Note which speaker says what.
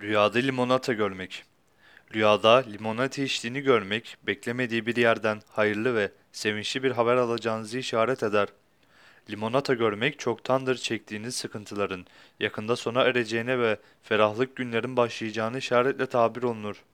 Speaker 1: Rüyada limonata görmek. Rüyada limonata içtiğini görmek, beklemediği bir yerden hayırlı ve sevinçli bir haber alacağınızı işaret eder. Limonata görmek çoktandır çektiğiniz sıkıntıların yakında sona ereceğine ve ferahlık günlerin başlayacağını işaretle tabir olunur.